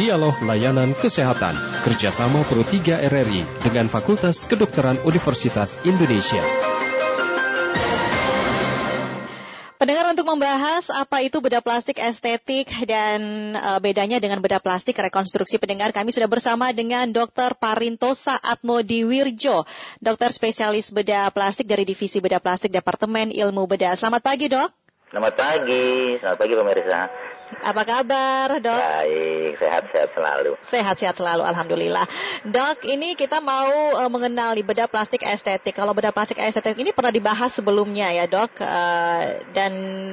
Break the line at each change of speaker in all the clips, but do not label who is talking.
Dialog Layanan Kesehatan kerjasama Pro 3 RRI dengan Fakultas Kedokteran Universitas Indonesia.
Pendengar untuk membahas apa itu bedah plastik estetik dan uh, bedanya dengan bedah plastik rekonstruksi pendengar kami sudah bersama dengan Dr. Parintosa Atmodiwirjo, dokter spesialis bedah plastik dari Divisi Bedah Plastik Departemen Ilmu Bedah. Selamat pagi, Dok.
Selamat pagi, selamat pagi pemirsa.
Apa kabar, Dok?
Baik, sehat-sehat selalu.
Sehat-sehat selalu, Alhamdulillah. Dok, ini kita mau uh, mengenal di bedah plastik estetik. Kalau bedah plastik estetik ini pernah dibahas sebelumnya ya, Dok. Uh, dan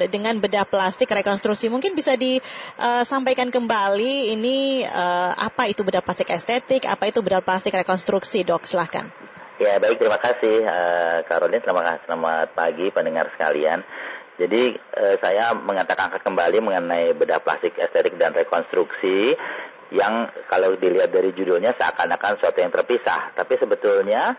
dengan bedah plastik rekonstruksi, mungkin bisa disampaikan kembali ini uh, apa itu bedah plastik estetik, apa itu bedah plastik rekonstruksi, Dok. Silahkan.
Ya, baik, terima kasih, uh, Caroline. Selamat, selamat pagi pendengar sekalian. Jadi eh, saya mengatakan kembali mengenai bedah plastik estetik dan rekonstruksi yang kalau dilihat dari judulnya seakan-akan sesuatu yang terpisah. Tapi sebetulnya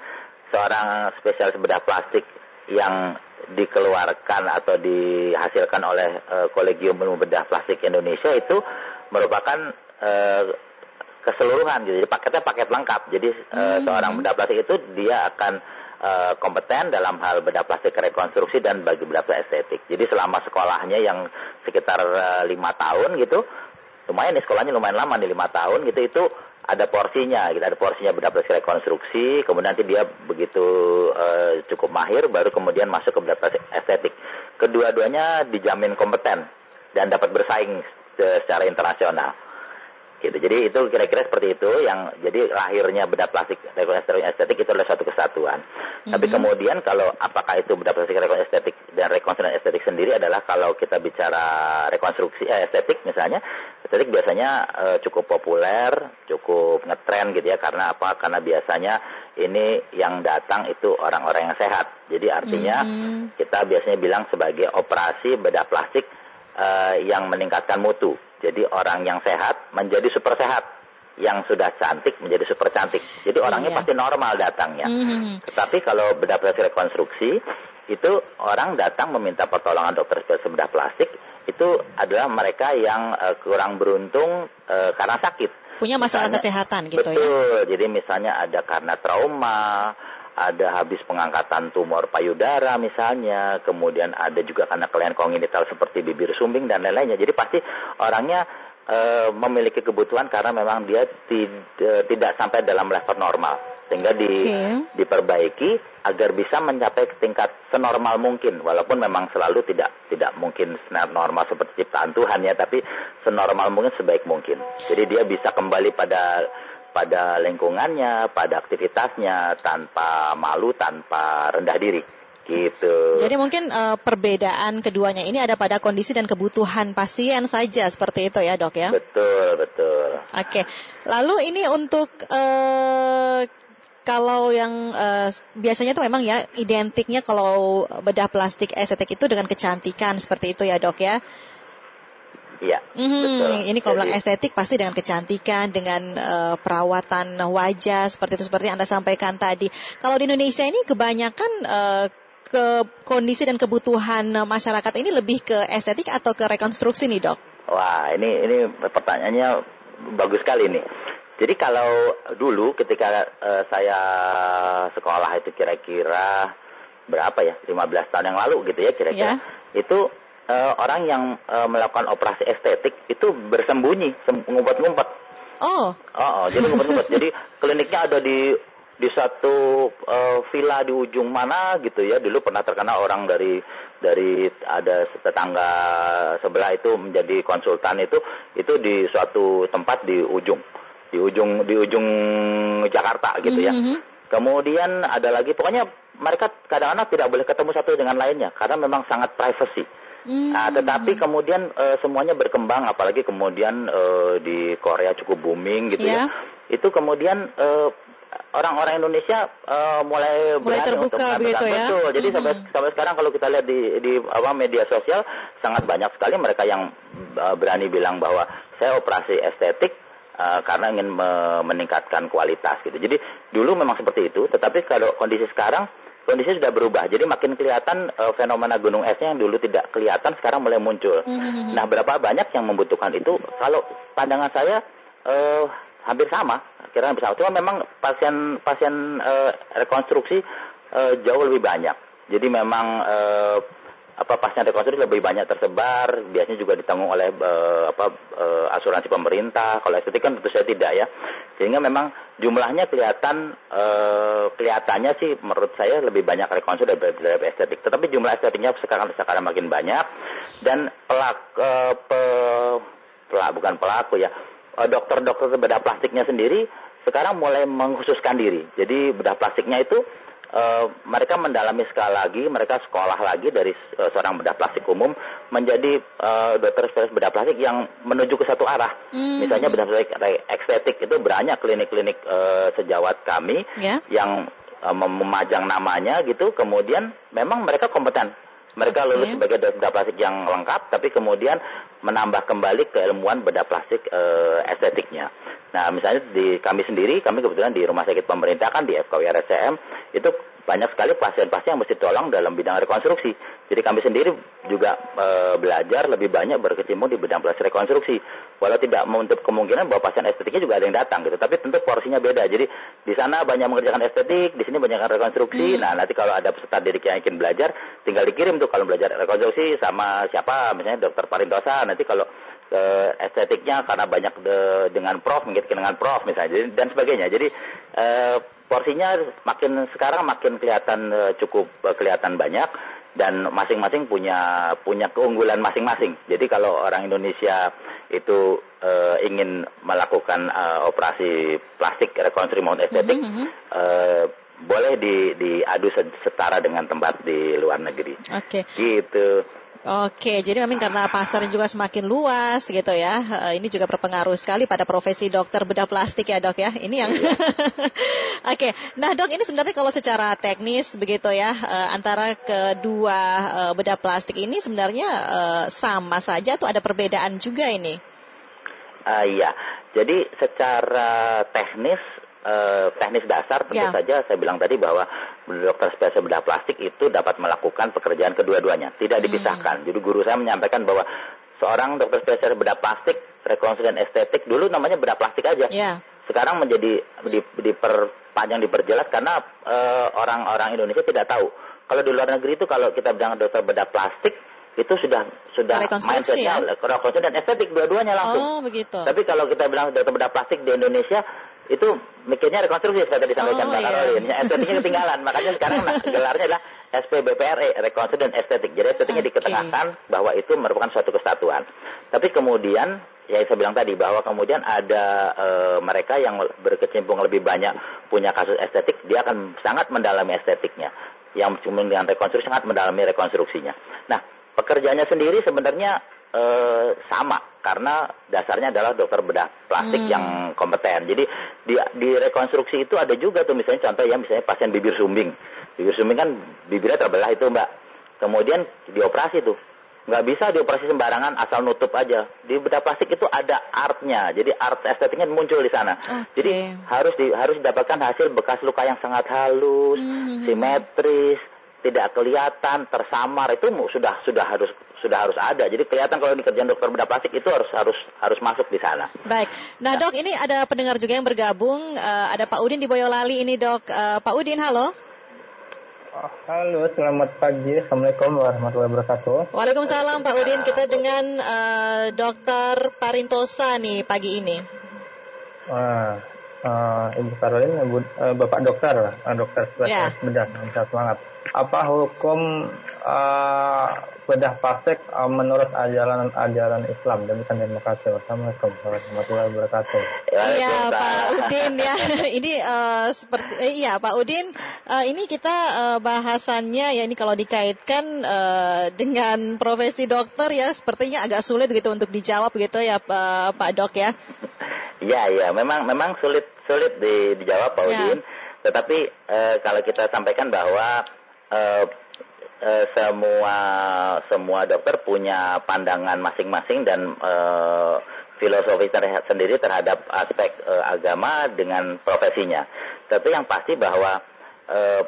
seorang spesialis bedah plastik yang dikeluarkan atau dihasilkan oleh eh, Kolegium Ilmu Bedah Plastik Indonesia itu merupakan eh, keseluruhan. Jadi paketnya paket lengkap. Jadi eh, hmm. seorang bedah plastik itu dia akan uh, kompeten dalam hal bedah plastik rekonstruksi dan bagi bedah plastik estetik. Jadi selama sekolahnya yang sekitar eh, lima tahun gitu, lumayan nih sekolahnya lumayan lama nih lima tahun gitu itu ada porsinya, gitu ada porsinya bedah plastik rekonstruksi, kemudian nanti dia begitu uh, cukup mahir baru kemudian masuk ke bedah plastik estetik. Kedua-duanya dijamin kompeten dan dapat bersaing secara internasional gitu. Jadi itu kira-kira seperti itu yang jadi lahirnya bedah plastik rekonstruksi estetik itu adalah satu kesatuan. Mm-hmm. Tapi kemudian kalau apakah itu bedah plastik rekonstruksi estetik dan rekonstruksi estetik sendiri adalah kalau kita bicara rekonstruksi eh, estetik misalnya, estetik biasanya eh, cukup populer, cukup ngetren gitu ya karena apa? Karena biasanya ini yang datang itu orang-orang yang sehat. Jadi artinya mm-hmm. kita biasanya bilang sebagai operasi bedah plastik eh, yang meningkatkan mutu. Jadi orang yang sehat menjadi super sehat, yang sudah cantik menjadi super cantik. Jadi orangnya iya. pasti normal datangnya. Mm-hmm. Tetapi kalau bedah plastik rekonstruksi itu orang datang meminta pertolongan dokter spesialis bedah plastik itu adalah mereka yang uh, kurang beruntung uh, karena sakit.
Punya masalah misalnya, kesehatan gitu
betul, ya. Betul. Jadi misalnya ada karena trauma, ada habis pengangkatan tumor payudara misalnya, kemudian ada juga karena kelainan kongenital seperti bibir sumbing dan lain-lainnya. Jadi pasti orangnya e, memiliki kebutuhan karena memang dia tid, tidak sampai dalam level normal sehingga di, okay. diperbaiki agar bisa mencapai tingkat senormal mungkin walaupun memang selalu tidak tidak mungkin normal seperti ciptaan Tuhan ya tapi senormal mungkin sebaik mungkin jadi dia bisa kembali pada pada lingkungannya, pada aktivitasnya tanpa malu, tanpa rendah diri. Gitu.
Jadi mungkin uh, perbedaan keduanya ini ada pada kondisi dan kebutuhan pasien saja seperti itu ya dok ya?
Betul betul.
Oke, lalu ini untuk uh, kalau yang uh, biasanya itu memang ya identiknya kalau bedah plastik estetik itu dengan kecantikan seperti itu ya dok ya?
Iya.
Hmm, ini kalau bilang estetik pasti dengan kecantikan, dengan uh, perawatan wajah seperti itu seperti yang anda sampaikan tadi. Kalau di Indonesia ini kebanyakan uh, ke kondisi dan kebutuhan masyarakat ini lebih ke estetik atau ke rekonstruksi nih dok?
Wah ini ini pertanyaannya bagus sekali nih. Jadi kalau dulu ketika uh, saya sekolah itu kira-kira berapa ya 15 tahun yang lalu gitu ya kira-kira yeah. itu uh, orang yang uh, melakukan operasi estetik itu bersembunyi, ngumpet-ngumpet.
Oh.
Oh, oh jadi ngumpet-ngumpet. jadi kliniknya ada di di satu uh, villa di ujung mana gitu ya. Dulu pernah terkenal orang dari dari ada tetangga sebelah itu menjadi konsultan itu itu di suatu tempat di ujung di ujung di ujung Jakarta gitu ya. Mm -hmm. Kemudian ada lagi pokoknya mereka kadang-kadang tidak boleh ketemu satu dengan lainnya karena memang sangat privacy. Hmm. Nah, tetapi kemudian uh, semuanya berkembang, apalagi kemudian uh, di Korea cukup booming gitu yeah. ya. Itu kemudian uh, orang-orang Indonesia uh, mulai,
mulai terbuka untuk begitu ya.
Betul. Jadi -hmm. sampai sampai sekarang kalau kita lihat di di apa media sosial sangat banyak sekali mereka yang berani bilang bahwa saya operasi estetik uh, karena ingin me meningkatkan kualitas gitu. Jadi dulu memang seperti itu, tetapi kalau kondisi sekarang kondisi sudah berubah. Jadi makin kelihatan uh, fenomena gunung esnya yang dulu tidak kelihatan sekarang mulai muncul. Mm-hmm. Nah, berapa banyak yang membutuhkan itu? Kalau pandangan saya uh, hampir sama, kira hampir sama. Cuma memang pasien pasien uh, rekonstruksi uh, jauh lebih banyak. Jadi memang uh, apa pasien rekonstruksi lebih banyak tersebar, biasanya juga ditanggung oleh uh, apa uh, asuransi pemerintah. Kalau estetik kan tentu saja tidak ya. Sehingga memang jumlahnya kelihatan uh, kelihatannya sih menurut saya lebih banyak rekonstruksi daripada estetik. Tetapi jumlah estetiknya sekarang sekarang makin banyak dan pelak uh, pe, pelak bukan pelaku ya. Dokter-dokter bedah plastiknya sendiri sekarang mulai mengkhususkan diri. Jadi bedah plastiknya itu uh, mereka mendalami sekali lagi, mereka sekolah lagi dari uh, seorang bedah plastik umum menjadi uh, dokter spesialis bedah plastik yang menuju ke satu arah. Hmm. Misalnya bedah plastik estetik itu banyak klinik-klinik uh, sejawat kami yeah. yang uh, memajang namanya gitu, kemudian memang mereka kompeten. Mereka lulus sebagai bedah plastik yang lengkap, tapi kemudian menambah kembali keilmuan bedah plastik uh, estetiknya. Nah, misalnya di kami sendiri, kami kebetulan di rumah sakit pemerintah kan di FKW RSCM itu banyak sekali pasien-pasien yang mesti tolong dalam bidang rekonstruksi. Jadi kami sendiri juga e, belajar lebih banyak berkecimpung di bidang plastik rekonstruksi. Walau tidak menutup kemungkinan bahwa pasien estetiknya juga ada yang datang gitu, tapi tentu porsinya beda. Jadi di sana banyak mengerjakan estetik, di sini banyak rekonstruksi. Hmm. Nah, nanti kalau ada peserta didik yang ingin belajar, tinggal dikirim tuh kalau belajar rekonstruksi sama siapa, misalnya dokter Parintosa. Nanti kalau ke estetiknya karena banyak de, dengan prof mengikuti dengan prof misalnya dan sebagainya jadi e, porsinya makin sekarang makin kelihatan e, cukup e, kelihatan banyak dan masing-masing punya punya keunggulan masing-masing jadi kalau orang Indonesia itu e, ingin melakukan e, operasi plastik rekonstruksi maupun estetik mm -hmm. e, boleh di diadu setara dengan tempat di luar negeri.
Oke. Okay.
Gitu.
Oke, jadi memang karena pasarnya juga semakin luas gitu ya. Uh, ini juga berpengaruh sekali pada profesi dokter bedah plastik ya dok ya. Ini yang iya. Oke, nah dok ini sebenarnya kalau secara teknis begitu ya uh, antara kedua uh, bedah plastik ini sebenarnya sama saja atau ada perbedaan juga ini?
Uh, iya, jadi secara teknis uh, teknis dasar tentu yeah. saja saya bilang tadi bahwa dokter spesialis bedah plastik itu dapat melakukan pekerjaan kedua-duanya, tidak dipisahkan. Hmm. Jadi guru saya menyampaikan bahwa seorang dokter spesialis bedah plastik, rekonstruksi dan estetik dulu namanya bedah plastik aja. Yeah. Sekarang menjadi di, diperpanjang diperjelas karena eh, orang-orang uh, Indonesia tidak tahu. Kalau di luar negeri itu kalau kita bilang dokter bedah plastik itu sudah sudah
mindsetnya ya?
rekonstruksi dan estetik dua-duanya langsung.
Oh, begitu.
Tapi kalau kita bilang dokter bedah plastik di Indonesia itu mikirnya rekonstruksi seperti disampaikan oh, Pak Karolin. Iya. Estetiknya ketinggalan. Makanya sekarang nah, gelarnya adalah SPBPRE, rekonstruksi dan estetik. Jadi estetiknya okay. diketengahkan bahwa itu merupakan suatu kesatuan. Tapi kemudian ya saya bilang tadi bahwa kemudian ada e, mereka yang berkecimpung lebih banyak punya kasus estetik, dia akan sangat mendalami estetiknya. Yang dengan rekonstruksi sangat mendalami rekonstruksinya. Nah, pekerjaannya sendiri sebenarnya e, sama karena dasarnya adalah dokter bedah plastik hmm. yang kompeten. Jadi di, di rekonstruksi itu ada juga tuh misalnya contoh ya misalnya pasien bibir sumbing. Bibir sumbing kan bibirnya terbelah itu mbak. Kemudian dioperasi tuh. Nggak bisa dioperasi sembarangan asal nutup aja. Di bedah plastik itu ada artnya. Jadi art estetiknya muncul di sana. Okay. Jadi harus di, harus didapatkan hasil bekas luka yang sangat halus, hmm. simetris, tidak kelihatan, tersamar itu sudah sudah harus sudah harus ada. Jadi kelihatan kalau di kerjaan dokter bedah plastik itu harus harus harus masuk di sana.
Baik. Nah, dok ini ada pendengar juga yang bergabung. Uh, ada Pak Udin di Boyolali ini dok. Uh, Pak Udin, halo.
Oh, halo, selamat pagi. Assalamualaikum warahmatullahi wabarakatuh.
Waalaikumsalam Pak Udin. Kita dengan uh, Dokter Parintosa nih pagi ini.
Wah, uh, Ibu Karolin, uh, Bapak Dokter, uh, Dokter spesialis yeah. bedah. Semangat. Apa hukum uh, bedah plastik uh, menurut ajaran-ajaran Islam? Demikian terima kasih. Assalamualaikum warahmatullahi wabarakatuh.
Iya Pak Udin ya. Ini uh, seperti eh, iya Pak Udin uh, ini kita uh, bahasannya ya ini kalau dikaitkan uh, dengan profesi dokter ya sepertinya agak sulit gitu untuk dijawab gitu ya Pak, Pak Dok ya
Iya iya memang memang sulit sulit di, dijawab Pak ya. Udin tetapi uh, kalau kita sampaikan bahwa uh, uh, semua semua dokter punya pandangan masing-masing dan uh, filosofi terhadap, sendiri terhadap aspek uh, agama dengan profesinya. Tapi yang pasti bahwa uh,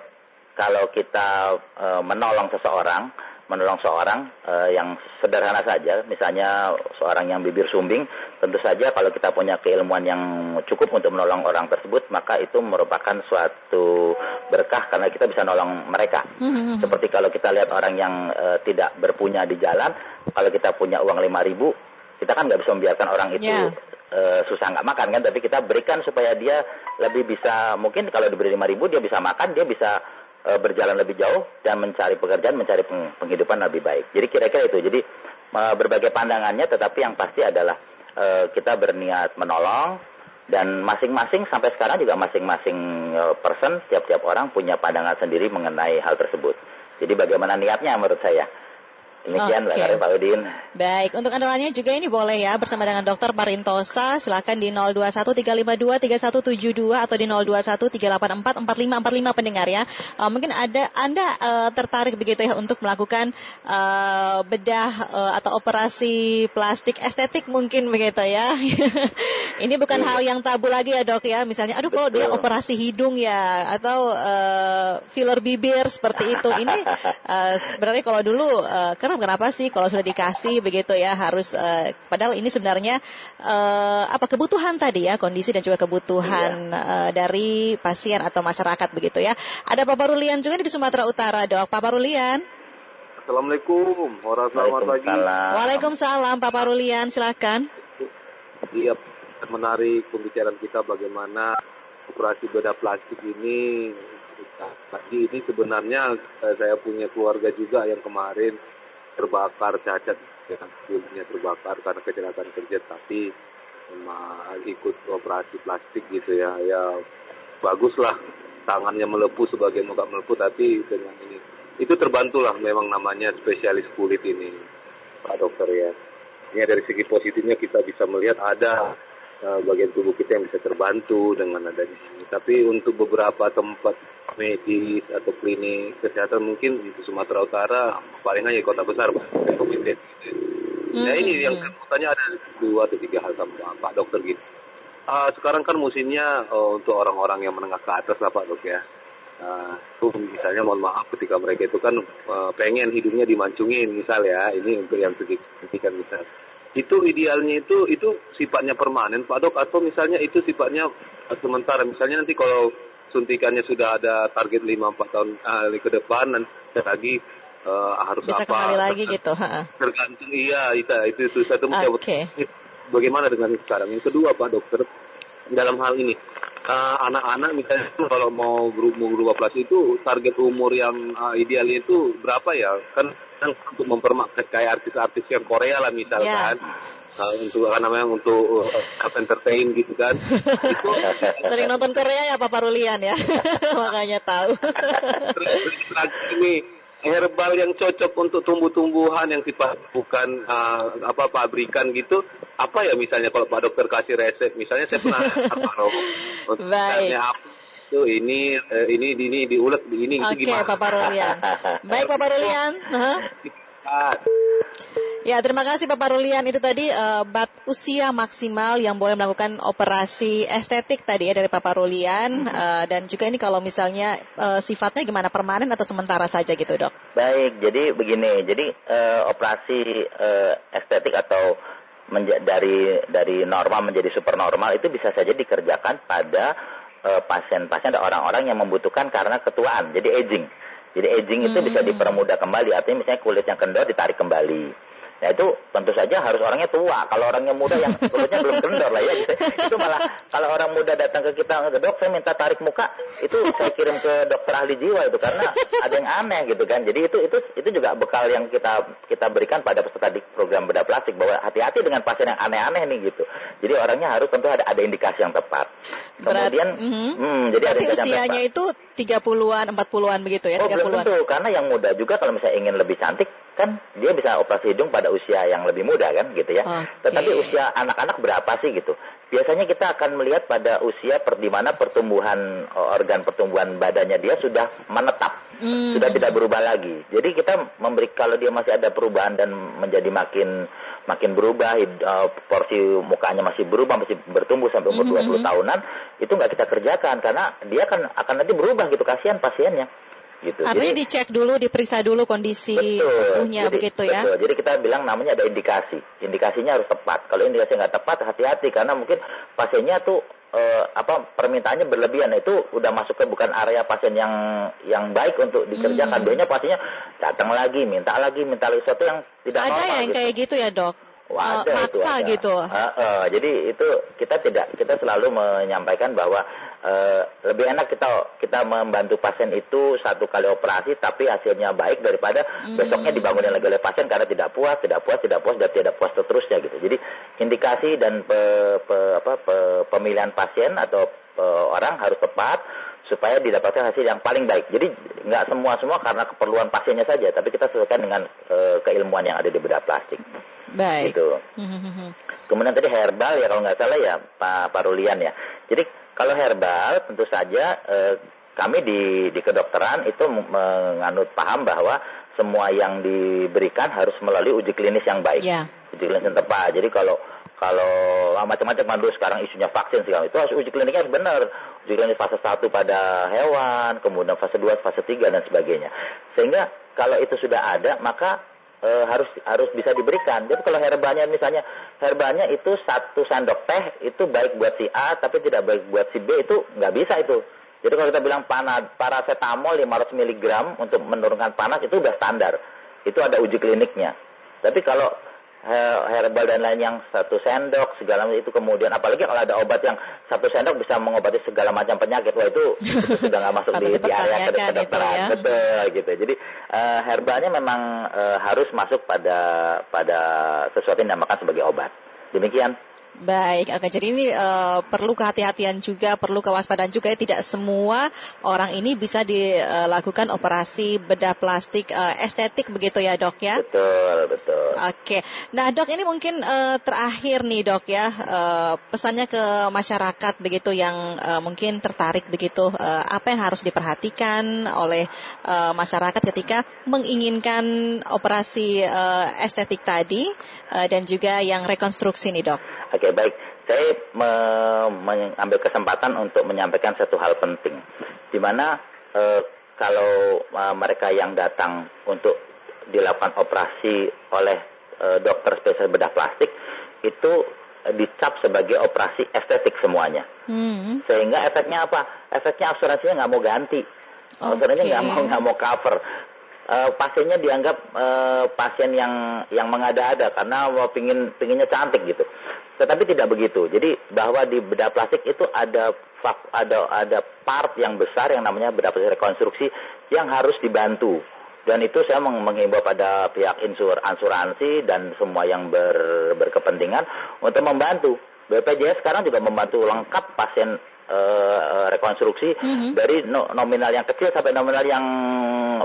kalau kita uh, menolong seseorang, menolong seorang uh, yang sederhana saja, misalnya seorang yang bibir sumbing, tentu saja kalau kita punya keilmuan yang cukup untuk menolong orang tersebut, maka itu merupakan suatu berkah karena kita bisa menolong mereka. Mm-hmm. Seperti kalau kita lihat orang yang uh, tidak berpunya di jalan, kalau kita punya uang lima ribu, kita kan nggak bisa membiarkan orang itu yeah. uh, susah nggak makan kan, tapi kita berikan supaya dia lebih bisa, mungkin kalau diberi lima ribu dia bisa makan, dia bisa e, berjalan lebih jauh dan mencari pekerjaan, mencari penghidupan lebih baik. Jadi kira-kira itu. Jadi e, berbagai pandangannya, tetapi yang pasti adalah e, kita berniat menolong dan masing-masing sampai sekarang juga masing-masing e, person, tiap-tiap orang punya pandangan sendiri mengenai hal tersebut. Jadi bagaimana niatnya menurut saya. Demikian okay. Pak Udin.
Baik, untuk anda lainnya juga ini boleh ya bersama dengan Dokter Marintosa, silakan di 0213523172 atau di 0213844545 pendengar ya. Uh, mungkin ada Anda uh, tertarik begitu ya untuk melakukan uh, bedah uh, atau operasi plastik estetik mungkin begitu ya. ini bukan hal yang tabu lagi ya dok ya. Misalnya, aduh kalau dia operasi hidung ya atau uh, filler bibir seperti itu. Ini uh, sebenarnya kalau dulu uh, karena kenapa sih kalau sudah dikasih begitu ya harus uh, padahal ini sebenarnya uh, apa kebutuhan tadi ya kondisi dan juga kebutuhan iya. uh, dari pasien atau masyarakat begitu ya. Ada Pak Parulian juga di Sumatera Utara, Dok. Pak Parulian.
Assalamualaikum warahmatullahi wabarakatuh.
Waalaikumsalam Pak Parulian, silakan.
Iya, menarik pembicaraan kita bagaimana operasi bedah plastik ini Pagi ini sebenarnya saya punya keluarga juga yang kemarin terbakar cacat dengan kulitnya terbakar karena kecelakaan kerja tapi memang ikut operasi plastik gitu ya. Ya baguslah. Tangannya melepuh sebagai muka melepuh tapi dengan ini. Itu terbantulah memang namanya spesialis kulit ini Pak Dokter ya. Ini dari segi positifnya kita bisa melihat ada uh, bagian tubuh kita yang bisa terbantu dengan adanya ini tapi untuk beberapa tempat medis atau klinik kesehatan mungkin di Sumatera Utara paling hanya kota besar Pak mm-hmm. Nah ini yang katanya ada dua atau tiga hal sama Pak Dokter gitu. Uh, sekarang kan musimnya uh, untuk orang-orang yang menengah ke atas lah Pak Dok ya. Uh, misalnya mohon maaf ketika mereka itu kan uh, pengen hidungnya dimancungin misal ya ini untuk yang signifikan misal itu idealnya itu itu sifatnya permanen Pak Dok atau misalnya itu sifatnya sementara. Misalnya nanti kalau suntikannya sudah ada target 5-4 tahun uh, ke depan dan lagi uh, harus
Bisa
apa
kembali lagi gitu
tergantung iya itu itu, itu satu okay. bagaimana dengan sekarang? Yang kedua Pak Dokter dalam hal ini uh, anak-anak misalnya kalau mau grup mau berubah kelas itu target umur yang uh, idealnya itu berapa ya? Kan kan untuk mempermak kayak artis-artis yang Korea lah misalkan. Yeah. uh, untuk apa namanya untuk uh, entertain gitu kan. Itu
sering nonton Korea ya Pak Parulian ya? Makanya tahu.
Ini herbal yang cocok untuk tumbuh-tumbuhan yang sifat bukan uh, apa pabrikan gitu apa ya misalnya kalau Pak Dokter kasih resep misalnya saya pernah apa
Baik. apa
itu ini uh, ini ini diulet ini
Oke, okay, Pak Parulian. Baik Pak Parulian. Uh-huh. Ya, terima kasih Pak Parulian. Itu tadi uh, bat usia maksimal yang boleh melakukan operasi estetik tadi ya dari Pak Parulian. Uh, dan juga ini kalau misalnya uh, sifatnya gimana permanen atau sementara saja gitu dok?
Baik, jadi begini. Jadi uh, operasi uh, estetik atau dari dari normal menjadi super normal itu bisa saja dikerjakan pada Eh, pasien-pasien uh, orang-orang yang membutuhkan karena ketuaan, jadi aging. Jadi aging itu bisa hmm. dipermudah kembali, artinya misalnya kulit yang kendor ditarik kembali. Nah itu tentu saja harus orangnya tua. Kalau orangnya muda yang kulitnya belum kendor lah ya. Gitu. Itu malah kalau orang muda datang ke kita, dok saya minta tarik muka, itu saya kirim ke dokter ahli jiwa itu karena ada yang aneh gitu kan. Jadi itu itu itu juga bekal yang kita kita berikan pada peserta di program bedah plastik bahwa hati-hati dengan pasien yang aneh-aneh nih gitu. Jadi orangnya harus tentu ada ada indikasi yang tepat. Kemudian,
Berat, mm -hmm. hmm, jadi Berarti ada usianya itu 30-an, 40-an begitu ya?
Oh, 30 belum tentu. Karena yang muda juga kalau misalnya ingin lebih cantik, kan dia bisa operasi hidung pada usia yang lebih muda kan gitu ya. Okay. Tetapi usia anak-anak berapa sih gitu? Biasanya kita akan melihat pada usia per, di mana pertumbuhan organ pertumbuhan badannya dia sudah menetap, hmm. sudah tidak berubah lagi. Jadi kita memberi kalau dia masih ada perubahan dan menjadi makin makin berubah, uh, porsi mukanya masih berubah, masih bertumbuh sampai umur mm -hmm. 20 tahunan, itu nggak kita kerjakan karena dia akan akan nanti berubah gitu, kasihan pasiennya. gitu.
Artinya Jadi, dicek dulu, diperiksa dulu kondisi tubuhnya jadi, begitu ya.
Betul. Jadi kita bilang namanya ada indikasi. Indikasinya harus tepat. Kalau indikasi nggak tepat, hati-hati karena mungkin pasiennya tuh uh, apa permintaannya berlebihan itu udah masuk ke bukan area pasien yang yang baik untuk dikerjakan. Hmm. Biasanya pasiennya datang lagi, minta lagi, minta lagi sesuatu yang tidak
ada
normal.
yang gitu. kayak gitu ya dok?
Wah, ada
maksa
itu, ada.
gitu.
Uh, uh, jadi itu kita tidak kita selalu menyampaikan bahwa uh, lebih enak kita kita membantu pasien itu satu kali operasi tapi hasilnya baik daripada hmm. besoknya dibangunin lagi oleh pasien karena tidak puas, tidak puas, tidak puas dan tidak puas seterusnya gitu. Jadi indikasi dan pe, pe, apa, pe, pemilihan pasien atau pe, orang harus tepat supaya didapatkan hasil yang paling baik. Jadi nggak semua semua karena keperluan pasiennya saja, tapi kita sesuaikan dengan uh, keilmuan yang ada di bedah plastik.
Baik.
Gitu. Kemudian tadi herbal ya kalau nggak salah ya Pak Parulian ya. Jadi kalau herbal tentu saja eh, kami di di kedokteran itu menganut paham bahwa semua yang diberikan harus melalui uji klinis yang baik.
Yeah.
Uji klinis yang tepat. Jadi kalau kalau macam-macam kan dulu sekarang isunya vaksin segala itu harus uji kliniknya harus benar. Uji klinis fase 1 pada hewan, kemudian fase 2, fase 3 dan sebagainya. Sehingga kalau itu sudah ada, maka e, harus harus bisa diberikan. Jadi kalau herbalnya misalnya herbalnya itu satu sendok teh itu baik buat si A tapi tidak baik buat si B itu nggak bisa itu. Jadi kalau kita bilang panas, paracetamol 500 mg untuk menurunkan panas itu udah standar. Itu ada uji kliniknya. Tapi kalau herbal dan lain yang satu sendok segala macam itu kemudian. Apalagi kalau ada obat yang satu sendok bisa mengobati segala macam penyakit wah itu, itu sudah nggak masuk di, di area kedokteran ya? betul gitu. Jadi uh, herbalnya memang uh, harus masuk pada pada sesuatu yang dinamakan sebagai obat. Demikian
Baik, oke. Jadi ini uh, perlu kehati-hatian juga, perlu kewaspadaan juga. Ya. Tidak semua orang ini bisa dilakukan operasi bedah plastik uh, estetik begitu ya dok ya?
Betul, betul.
Oke. Nah dok ini mungkin uh, terakhir nih dok ya uh, pesannya ke masyarakat begitu yang uh, mungkin tertarik begitu uh, apa yang harus diperhatikan oleh uh, masyarakat ketika menginginkan operasi uh, estetik tadi uh, dan juga yang rekonstruksi nih dok.
Oke, baik. Saya mengambil kesempatan untuk menyampaikan satu hal penting, di mana e, kalau e, mereka yang datang untuk dilakukan operasi oleh e, dokter spesialis bedah plastik itu dicap sebagai operasi estetik semuanya. Hmm. Sehingga efeknya apa? Efeknya asuransinya nggak mau ganti. Okay. Asuransinya nggak mau nggak mau cover. Uh, pasiennya dianggap uh, pasien yang yang mengada-ada karena mau pingin pinginnya cantik gitu. Tetapi tidak begitu. Jadi bahwa di bedah plastik itu ada ada ada part yang besar yang namanya bedah plastik rekonstruksi yang harus dibantu. Dan itu saya menghimbau pada pihak insur asuransi dan semua yang ber, berkepentingan untuk membantu. BPJS sekarang juga membantu lengkap pasien uh, rekonstruksi mm -hmm. dari nominal yang kecil sampai nominal yang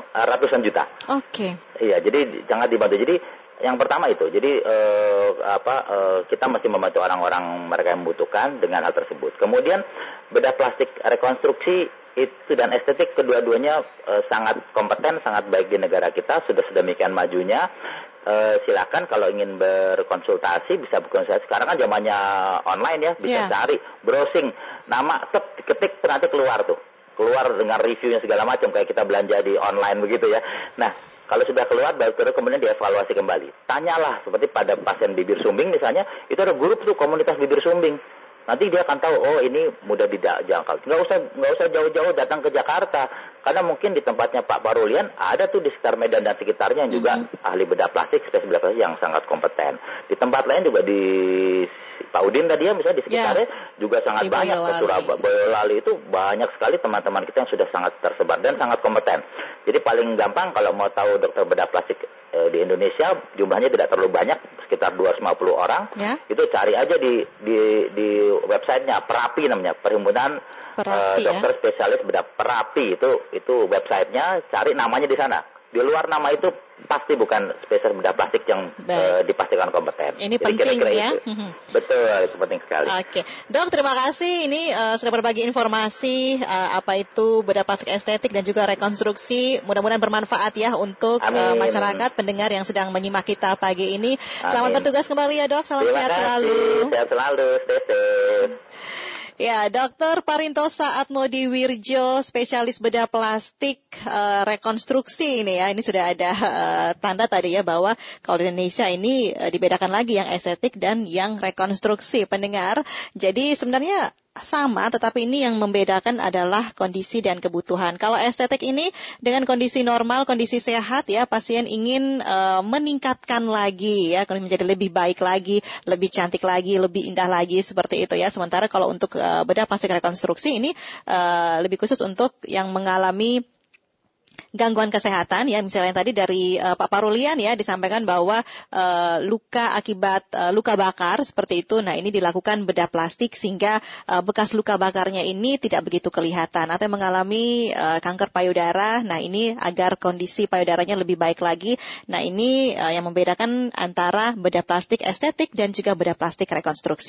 ratusan juta.
Oke. Okay.
Iya, jadi jangan dibantu. Jadi yang pertama itu, jadi eh, apa eh, kita masih membantu orang-orang mereka yang membutuhkan dengan hal tersebut. Kemudian bedah plastik rekonstruksi itu dan estetik kedua-duanya eh, sangat kompeten, sangat baik di negara kita, sudah sedemikian majunya. Eh, silakan kalau ingin berkonsultasi bisa berkonsultasi. Sekarang kan zamannya online ya, bisa yeah. cari browsing nama, ketik nanti keluar tuh keluar dengan reviewnya segala macam kayak kita belanja di online begitu ya. Nah, kalau sudah keluar, baru kemudian dievaluasi kembali. Tanyalah, seperti pada pasien bibir sumbing misalnya, itu ada grup tuh komunitas bibir sumbing. Nanti dia akan tahu, oh ini mudah dijangkau. Nggak usah nggak usah jauh-jauh datang ke Jakarta, karena mungkin di tempatnya Pak Parulian ada tuh di sekitar Medan dan sekitarnya yang juga mm -hmm. ahli bedah plastik, spesialis bedah plastik yang sangat kompeten. Di tempat lain juga di Pak Udin tadi ya misalnya di ya. sekitarnya yeah. juga sangat di banyak ke Surabaya Boyolali itu banyak sekali teman-teman kita yang sudah sangat tersebar dan sangat kompeten. Jadi paling gampang kalau mau tahu dokter bedah plastik e, di Indonesia jumlahnya tidak terlalu banyak sekitar 250 orang. Yeah. Itu cari aja di di di websitenya Perapi namanya Perhimpunan Perapi, e, Dokter ya? Spesialis Bedah Perapi itu itu websitenya cari namanya di sana. Di luar nama itu pasti bukan spesial bedah plastik yang uh, dipastikan kompeten.
Ini Jadi penting kira -kira ya. Itu.
Mhm. Betul, itu penting sekali.
Oke, dok terima kasih. Ini uh, sudah berbagi informasi uh, apa itu bedah plastik estetik dan juga rekonstruksi. Mudah-mudahan bermanfaat ya untuk uh, masyarakat pendengar yang sedang menyimak kita pagi ini. Selamat Amin. bertugas kembali ya dok. Salam
terima
sehat
kasih.
selalu.
Sehat selalu. Stay safe.
Ya, Dokter Parintosa Atmodi Wirjo, spesialis bedah plastik uh, rekonstruksi ini ya. Ini sudah ada uh, tanda tadi ya bahwa kalau di Indonesia ini uh, dibedakan lagi yang estetik dan yang rekonstruksi pendengar. Jadi sebenarnya sama, tetapi ini yang membedakan adalah kondisi dan kebutuhan. Kalau estetik ini dengan kondisi normal, kondisi sehat ya, pasien ingin uh, meningkatkan lagi ya, menjadi lebih baik lagi, lebih cantik lagi, lebih indah lagi seperti itu ya. Sementara kalau untuk uh, bedah plastik rekonstruksi ini uh, lebih khusus untuk yang mengalami gangguan kesehatan ya misalnya yang tadi dari uh, Pak Parulian ya disampaikan bahwa uh, luka akibat uh, luka bakar seperti itu. Nah ini dilakukan bedah plastik sehingga uh, bekas luka bakarnya ini tidak begitu kelihatan atau mengalami uh, kanker payudara. Nah ini agar kondisi payudaranya lebih baik lagi. Nah ini uh, yang membedakan antara bedah plastik estetik dan juga bedah plastik rekonstruksi